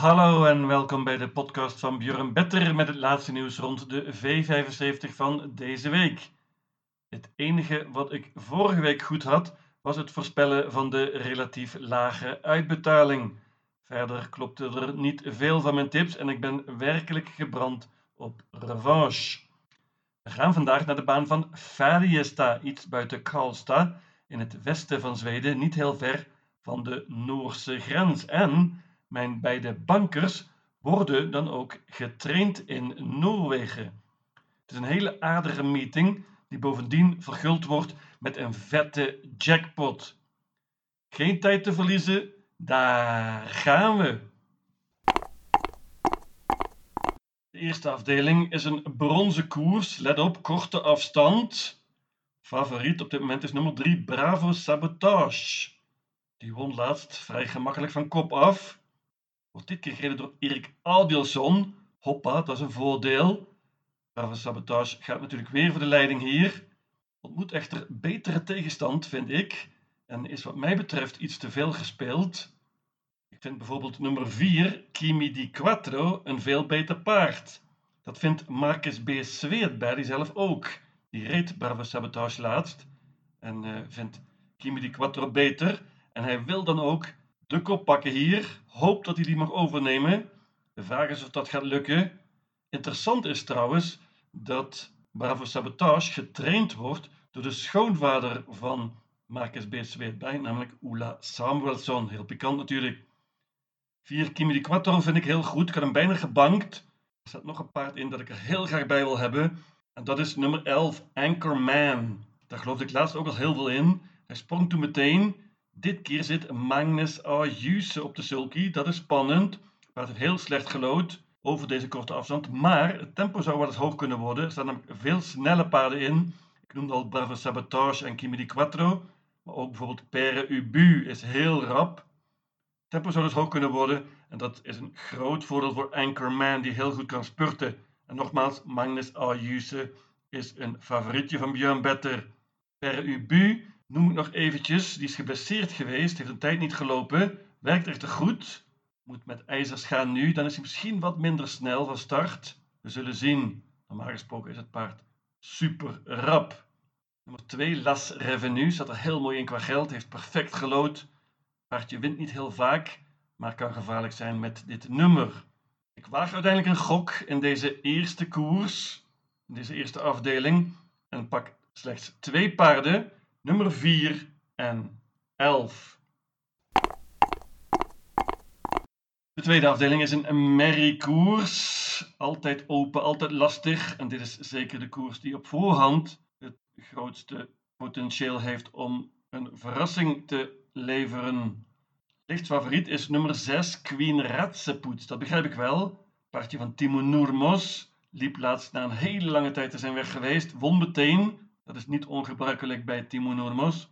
Hallo en welkom bij de podcast van Björn Better met het laatste nieuws rond de V75 van deze week. Het enige wat ik vorige week goed had, was het voorspellen van de relatief lage uitbetaling. Verder klopte er niet veel van mijn tips en ik ben werkelijk gebrand op revanche. We gaan vandaag naar de baan van Färjestad, iets buiten Karlstad, in het westen van Zweden, niet heel ver van de Noorse grens. En mijn beide bankers worden dan ook getraind in Noorwegen. Het is een hele aardige meeting die bovendien verguld wordt met een vette jackpot. Geen tijd te verliezen, daar gaan we. De eerste afdeling is een bronzen koers. Let op, korte afstand. Favoriet op dit moment is nummer 3, Bravo Sabotage. Die won laatst vrij gemakkelijk van kop af. Wordt dit keer gereden door Erik Adielson. Hoppa, dat is een voordeel. Bravo Sabotage gaat natuurlijk weer voor de leiding hier. Ontmoet echter betere tegenstand, vind ik. En is wat mij betreft iets te veel gespeeld. Ik vind bijvoorbeeld nummer 4, Kimi di Quattro, een veel beter paard. Dat vindt Marcus B. Zweetberg zelf ook. Die reed Bravo Sabotage laatst. En uh, vindt Kimi di Quattro beter. En hij wil dan ook de kop pakken hier. Hoopt dat hij die mag overnemen. De vraag is of dat gaat lukken. Interessant is trouwens dat Bravo Sabotage getraind wordt door de schoonvader van Marcus B. Zweetberg, namelijk Ola Samuelsson. Heel pikant natuurlijk. 4 Kimi di Quattro vind ik heel goed. Ik had hem bijna gebankt. Er staat nog een paard in dat ik er heel graag bij wil hebben. En dat is nummer 11, Anchorman. Daar geloofde ik laatst ook al heel veel in. Hij sprong toen meteen. Dit keer zit Magnus Ayuse op de sulky. Dat is spannend. Maar het heel slecht gelood over deze korte afstand. Maar het tempo zou wel eens hoog kunnen worden. Er staan namelijk veel snelle paarden in. Ik noemde al Bravo Sabotage en Kimi di Quattro. Maar ook bijvoorbeeld Pere Ubu is heel rap. Tempo zou dus hoog kunnen worden. En dat is een groot voordeel voor Anchorman, die heel goed kan spurten. En nogmaals, Magnus Ayuse is een favorietje van Björn Better. Per Ubu noem ik nog eventjes. Die is geblesseerd geweest, heeft een tijd niet gelopen. Werkt echter goed. Moet met ijzers gaan nu. Dan is hij misschien wat minder snel van start. We zullen zien. Normaal gesproken is het paard super rap. Nummer 2, Las Revenue. Zat er heel mooi in qua geld. Heeft perfect gelood. Paardje wint niet heel vaak, maar kan gevaarlijk zijn met dit nummer. Ik waag uiteindelijk een gok in deze eerste koers, in deze eerste afdeling, en pak slechts twee paarden, nummer 4 en 11. De tweede afdeling is een merriekoers. Altijd open, altijd lastig. En dit is zeker de koers die op voorhand het grootste potentieel heeft om een verrassing te leveren. Licht favoriet is nummer 6, Queen Ratsepoets. Dat begrijp ik wel. Paardje van Timo Noermos. Liep laatst na een hele lange tijd te zijn weg geweest. Won meteen. Dat is niet ongebruikelijk bij Timo Noermos.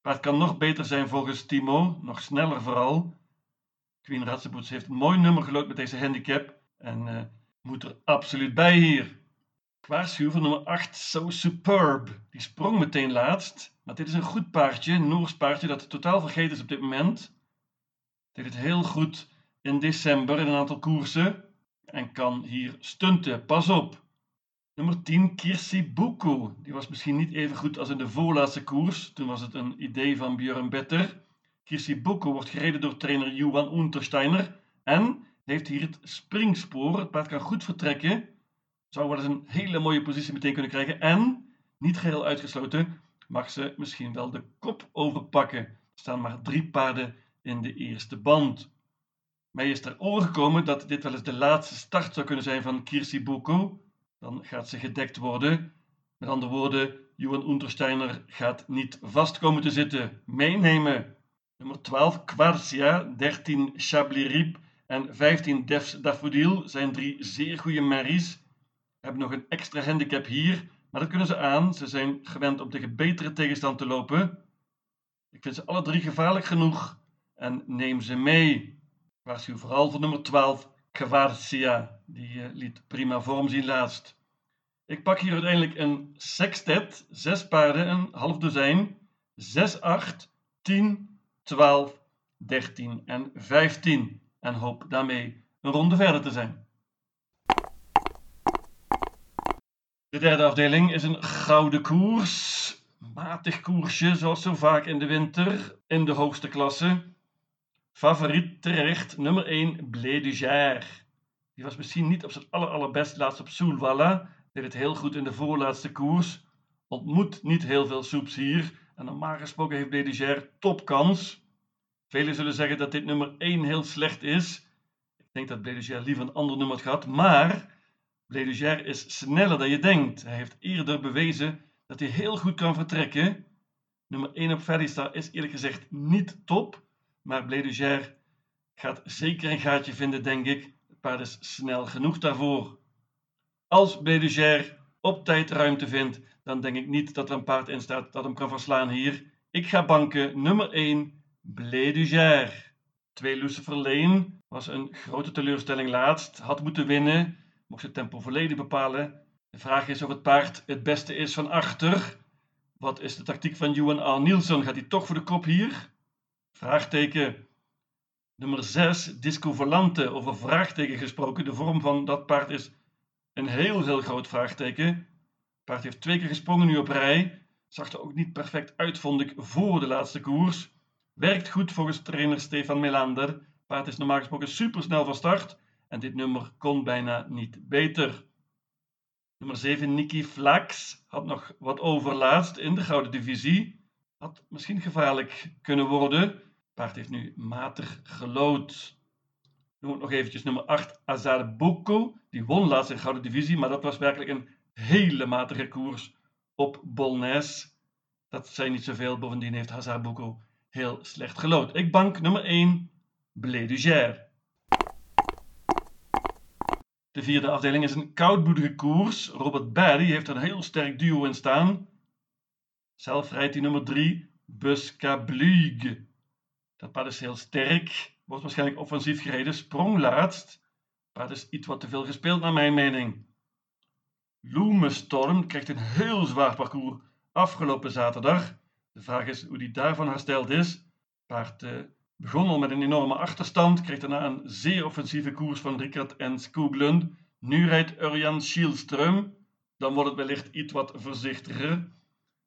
Paard kan nog beter zijn volgens Timo. Nog sneller vooral. Queen Ratsepoets heeft een mooi nummer gelood met deze handicap. En uh, moet er absoluut bij hier. Waarschuw van nummer 8, So Superb. Die sprong meteen laatst. Maar dit is een goed paardje, een Noors paardje dat totaal vergeten is op dit moment. Het heeft het heel goed in december in een aantal koersen. En kan hier stunten. Pas op. Nummer 10, Kirsi Buku. Die was misschien niet even goed als in de voorlaatste koers. Toen was het een idee van Björn Better. Kirsi Buku wordt gereden door trainer Johan Untersteiner. En heeft hier het springspoor. Het paard kan goed vertrekken zou wel eens een hele mooie positie meteen kunnen krijgen. En, niet geheel uitgesloten, mag ze misschien wel de kop overpakken. Er staan maar drie paarden in de eerste band. Mij is ter oren gekomen dat dit wel eens de laatste start zou kunnen zijn van Kirsi Boko. Dan gaat ze gedekt worden. Met andere woorden, Johan Untersteiner gaat niet vast komen te zitten. Meenemen. Nummer 12, Quarcia. 13, Chablis Riep. En 15, Defs Daffodil zijn drie zeer goede merries hebben nog een extra handicap hier, maar dat kunnen ze aan. Ze zijn gewend om tegen betere tegenstand te lopen. Ik vind ze alle drie gevaarlijk genoeg en neem ze mee. Waarschuw vooral voor nummer 12, Kvarcia. Die uh, liet prima vorm zien laatst. Ik pak hier uiteindelijk een sextet, zes paarden, een half dozijn, 6, 8, 10, 12, 13 en 15. en hoop daarmee een ronde verder te zijn. De derde afdeling is een gouden koers. Matig koersje, zoals zo vaak in de winter, in de hoogste klasse. Favoriet terecht, nummer 1, Blé du Gers. Die was misschien niet op zijn aller, allerbest laatst op Soulwalla. Deed het heel goed in de voorlaatste koers. Ontmoet niet heel veel soeps hier. En normaal gesproken heeft Blé du Gers topkans. Velen zullen zeggen dat dit nummer 1 heel slecht is. Ik denk dat Blé du Gers liever een ander nummer had gehad. Maar Blé du Gers is sneller dan je denkt. Hij heeft eerder bewezen dat hij heel goed kan vertrekken. Nummer 1 op Fedista is eerlijk gezegd niet top. Maar Blé du Gers gaat zeker een gaatje vinden, denk ik. Het paard is snel genoeg daarvoor. Als Blé du Gers op tijd ruimte vindt, dan denk ik niet dat er een paard in staat dat hem kan verslaan hier. Ik ga banken nummer 1, Blé du Gers. 2 Lucifer Lane was een grote teleurstelling laatst, had moeten winnen, mocht het tempo volledig bepalen. De vraag is of het paard het beste is van achter. Wat is de tactiek van Johan A. Nielsen? Gaat hij toch voor de kop hier? Vraagteken. Nummer 6, Disco Volante. Over vraagteken gesproken. De vorm van dat paard is een heel, heel groot vraagteken. Het paard heeft twee keer gesprongen nu op rij. Zag er ook niet perfect uit, vond ik, voor de laatste koers. Werkt goed volgens trainer Stefan Melander. Paard is normaal gesproken supersnel van start. En dit nummer kon bijna niet beter. Nummer 7, Nicky Flax, had nog wat overlaatst in de gouden divisie. Had misschien gevaarlijk kunnen worden. Paard heeft nu matig gelood. Noem ik nog eventjes nummer 8, Azar Boko. Die won laatst in de gouden divisie, maar dat was werkelijk een hele matige koers op Bolnes. Dat zijn niet zoveel. Bovendien heeft Hazard Boko heel slecht gelood. Ik bank nummer 1, Blé du Gers. De vierde afdeling is een koudbloedige koers. Robert Barry heeft een heel sterk duo in staan. Zelf rijdt hij nummer 3, Buscablug. Dat paard is heel sterk, wordt waarschijnlijk offensief gereden, sprong laatst. Paard is iets wat te veel gespeeld naar mijn mening. Loemestorm krijgt een heel zwaar parcours afgelopen zaterdag. De vraag is hoe die daarvan hersteld is. Paard eh, begon al met een enorme achterstand, kreeg daarna een zeer offensieve koers van Rickard en Skoglund. Nu rijdt Urjan Schielström. Dan wordt het wellicht iets wat voorzichtiger.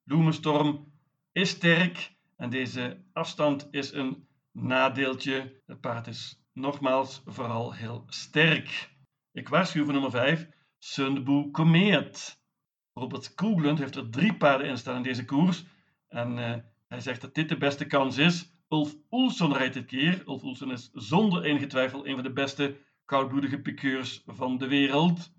Loemestorm is sterk en deze afstand is een nadeeltje. Het paard is nogmaals vooral heel sterk. Ik waarschuw voor nummer 5, Sundbu Comet. Robert Skoglund heeft er drie paarden in staan in deze koers. En uh, hij zegt dat dit de beste kans is. Ulf Oelson rijdt dit keer. Ulf Oelson is zonder enige twijfel een van de beste koudbloedige piqueurs van de wereld.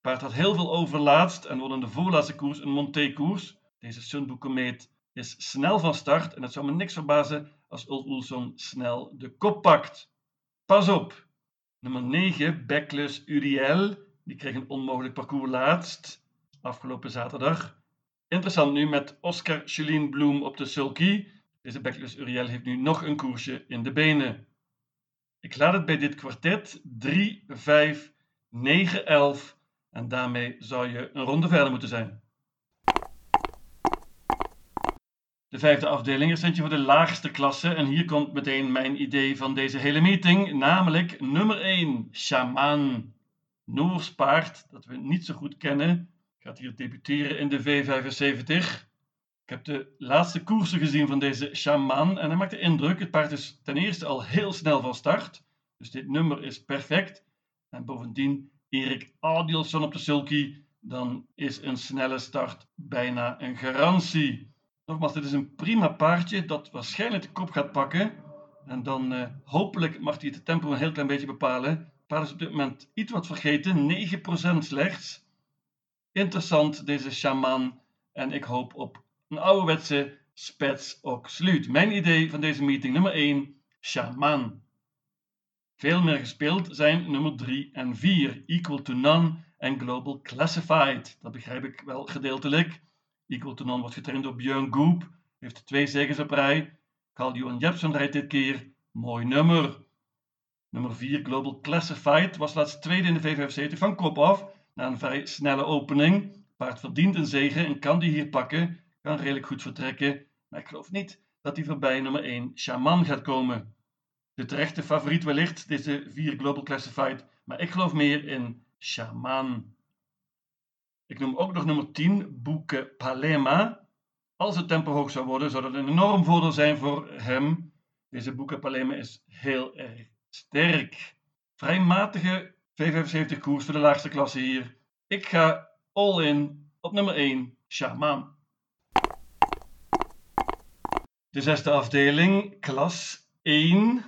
Paard had heel veel overlaatst en won in de voorlaatste koers een Monté-koers. Deze Sunbu Comet is snel van start en het zou me niks verbazen als Ulf Oelson snel de kop pakt. Pas op! Nummer 9, Backless Uriel. Die kreeg een onmogelijk parcours laatst, afgelopen zaterdag. Interessant nu met Oscar Julien Bloem op de sulky. Deze Backless Uriel heeft nu nog een koersje in de benen. Ik laat het bij dit kwartet 3, 5, 9, 11 en daarmee zou je een ronde verder moeten zijn. De vijfde afdeling is eentje voor de laagste klasse en hier komt meteen mijn idee van deze hele meeting, namelijk nummer 1, Shaman. Noors paard dat we niet zo goed kennen, gaat hier debuteren in de V75. Ik heb de laatste koersen gezien van deze shaman en hij maakt de indruk. Het paard is ten eerste al heel snel van start. Dus dit nummer is perfect. En bovendien Erik Adielson op de sulky. Dan is een snelle start bijna een garantie. Nogmaals, dit is een prima paardje dat waarschijnlijk de kop gaat pakken. En dan uh, hopelijk mag hij het tempo een heel klein beetje bepalen. Paard is op dit moment iets wat vergeten. 9% slechts. Interessant deze shaman. En ik hoop op een ouderwetse spets ook sluit. Mijn idee van deze meeting nummer 1, shaman. Veel meer gespeeld zijn nummer 3 en 4, equal to none en global classified. Dat begrijp ik wel gedeeltelijk. Equal to wordt getraind door Björn Goop, heeft twee zegens op rij. Carl Johan Jepsen rijdt dit keer, mooi nummer. Nummer 4, Global Classified, was laatst tweede in de V75 van kop af, na een vrij snelle opening. Paard verdient een zegen en kan die hier pakken kan redelijk goed vertrekken, maar ik geloof niet dat hij voorbij nummer 1 Shaman gaat komen. De terechte favoriet wellicht, deze vier Global Classified, maar ik geloof meer in Shaman. Ik noem ook nog nummer 10, Boeke Palema. Als het tempo hoog zou worden, zou dat een enorm voordeel zijn voor hem. Deze Boeke Palema is heel erg sterk. Vrij matige V75 koers voor de laagste klasse hier. Ik ga all in op nummer 1, Shaman. De zesde afdeling, klas 1.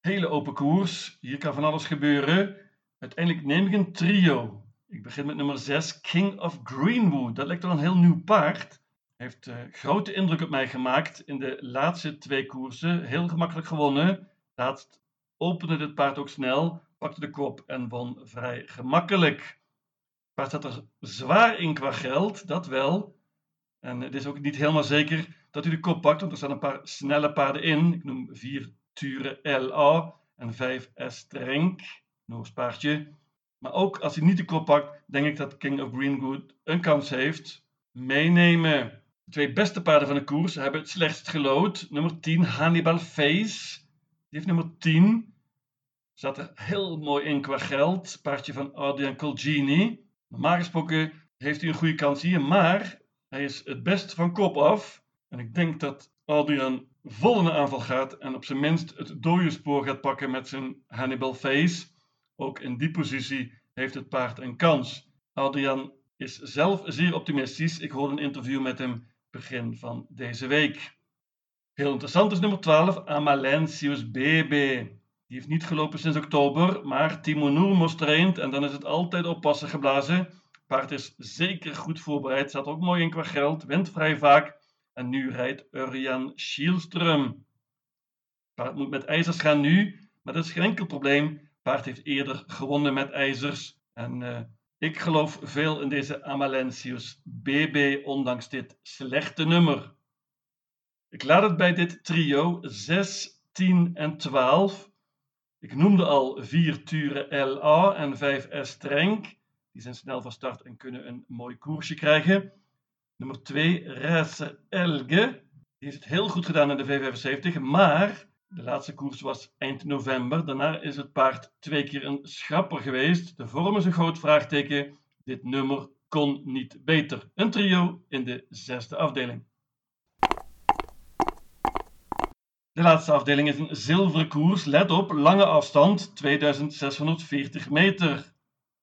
Hele open koers. Hier kan van alles gebeuren. Uiteindelijk neem ik een trio. Ik begin met nummer 6, King of Greenwood. Dat lijkt wel een heel nieuw paard. Heeft uh, grote indruk op mij gemaakt in de laatste twee koersen. Heel gemakkelijk gewonnen. Laatst opende dit paard ook snel, pakte de kop en won vrij gemakkelijk. Het paard zat er zwaar in qua geld, dat wel. En het is ook niet helemaal zeker dat u de kop pakt, want er staan een paar snelle paarden in. Ik noem 4 Ture LA en 5 Estrenk, Noors paardje. Maar ook als hij niet de kop pakt, denk ik dat King of Greenwood een kans heeft. Meenemen. De twee beste paarden van de koers hebben het slechtst gelood. Nummer 10, Hannibal Face. Die heeft nummer 10. Zat er heel mooi in qua geld. Paardje van Adrian Colgini. Normaal gesproken heeft hij een goede kans hier, maar hij is het best van kop af. En ik denk dat Adrian vol in de aanval gaat en op zijn minst het dode spoor gaat pakken met zijn Hannibal Face. Ook in die positie heeft het paard een kans. Adrian is zelf zeer optimistisch. Ik hoorde een interview met hem begin van deze week. Heel interessant is nummer 12, Amalensius BB. Die heeft niet gelopen sinds oktober, maar Timonour moest traint en dan is het altijd oppassen geblazen. Paard is zeker goed voorbereid, staat ook mooi in qua geld, wint vrij vaak en nu rijdt Urjan Schielström. Paard moet met ijzers gaan nu, maar dat is geen enkel probleem. Paard heeft eerder gewonnen met ijzers. En uh, ik geloof veel in deze Amalensius BB, ondanks dit slechte nummer. Ik laat het bij dit trio 6, 10 en 12. Ik noemde al 4 Ture LA en 5 Estrenk. Die zijn snel van start en kunnen een mooi koersje krijgen. Nummer 2, Racer Elge. Die heeft het heel goed gedaan in de V75, maar de laatste koers was eind november. Daarna is het paard twee keer een schrapper geweest. De vorm is een groot vraagteken. Dit nummer kon niet beter. Een trio in de zesde afdeling. De laatste afdeling is een zilveren koers. Let op, lange afstand, 2640 meter.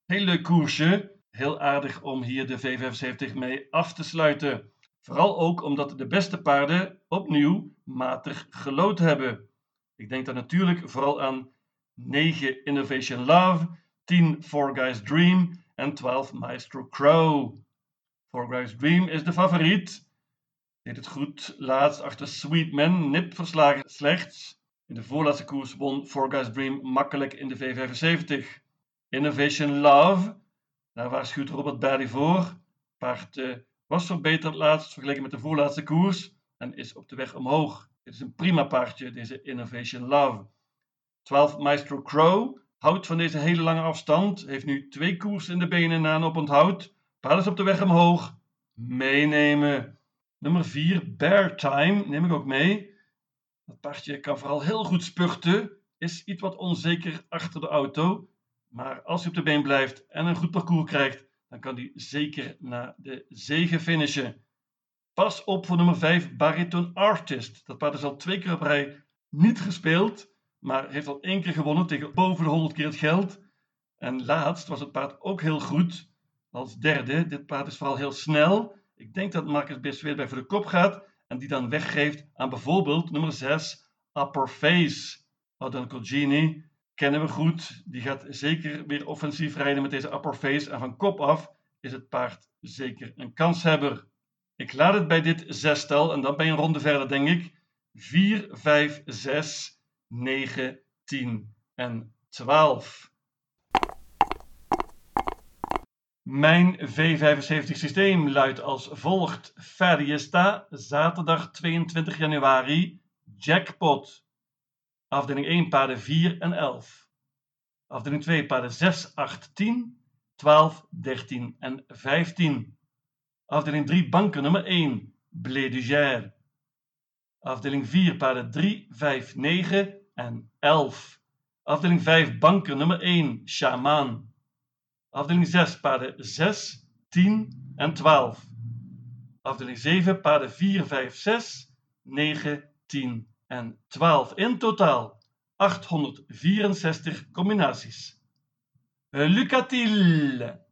Heel leuk koersje heel aardig om hier de V75 mee af te sluiten. Vooral ook omdat de beste paarden opnieuw matig gelood hebben. Ik denk dan natuurlijk vooral aan 9 Innovation Love, 10 Four Guys Dream en 12 Maestro Crow. Four Guys Dream is de favoriet. Deed het goed laatst achter Sweetman, nip verslagen slechts. In de voorlaatste koers won Four Guys Dream makkelijk in de V75. Innovation Love daar waarschuwt Robert Barry voor. Paard was verbeterd laatst vergeleken met de voorlaatste koers en is op de weg omhoog. Dit is een prima paardje, deze Innovation Love. 12 Maestro Crow houdt van deze hele lange afstand, heeft nu twee koers in de benen na een oponthoud. Paard is op de weg omhoog. Meenemen. Nummer 4, Bear Time, neem ik ook mee. Dat paardje kan vooral heel goed spurten, is iets wat onzeker achter de auto. Maar als hij op de been blijft en een goed parcours krijgt, dan kan hij zeker naar de zege finishen. Pas op voor nummer 5, Bariton Artist. Dat paard is al twee keer op rij niet gespeeld, maar heeft al één keer gewonnen tegen boven de 100 keer het geld. En laatst was het paard ook heel goed als derde. Dit paard is vooral heel snel. Ik denk dat Marcus Bisweerberg voor de kop gaat en die dan weggeeft aan bijvoorbeeld nummer 6, Upper Face. Adon Colgini kennen we goed. Die gaat zeker weer offensief rijden met deze upper face. En van kop af is het paard zeker een kanshebber. Ik laat het bij dit zestal en dan ben je een ronde verder, denk ik. 4, 5, 6, 9, 10 en 12. Mijn V75 systeem luidt als volgt. Feriesta, zaterdag 22 januari, jackpot. Afdeling 1 paarden 4 en 11. Afdeling 2 paarden 6, 8, 10, 12, 13 en 15. Afdeling 3 banken nummer 1 Blé du Gère. Afdeling 4 paarden 3, 5, 9, en 11. Afdeling 5, banker nummer 1, shamaan. Afdeling 6, paarden 6, 10 en 12. Afdeling 7, paarden 4, 5, 6, 9, 10 en 12. In totaal 864 combinaties. Lucatiel.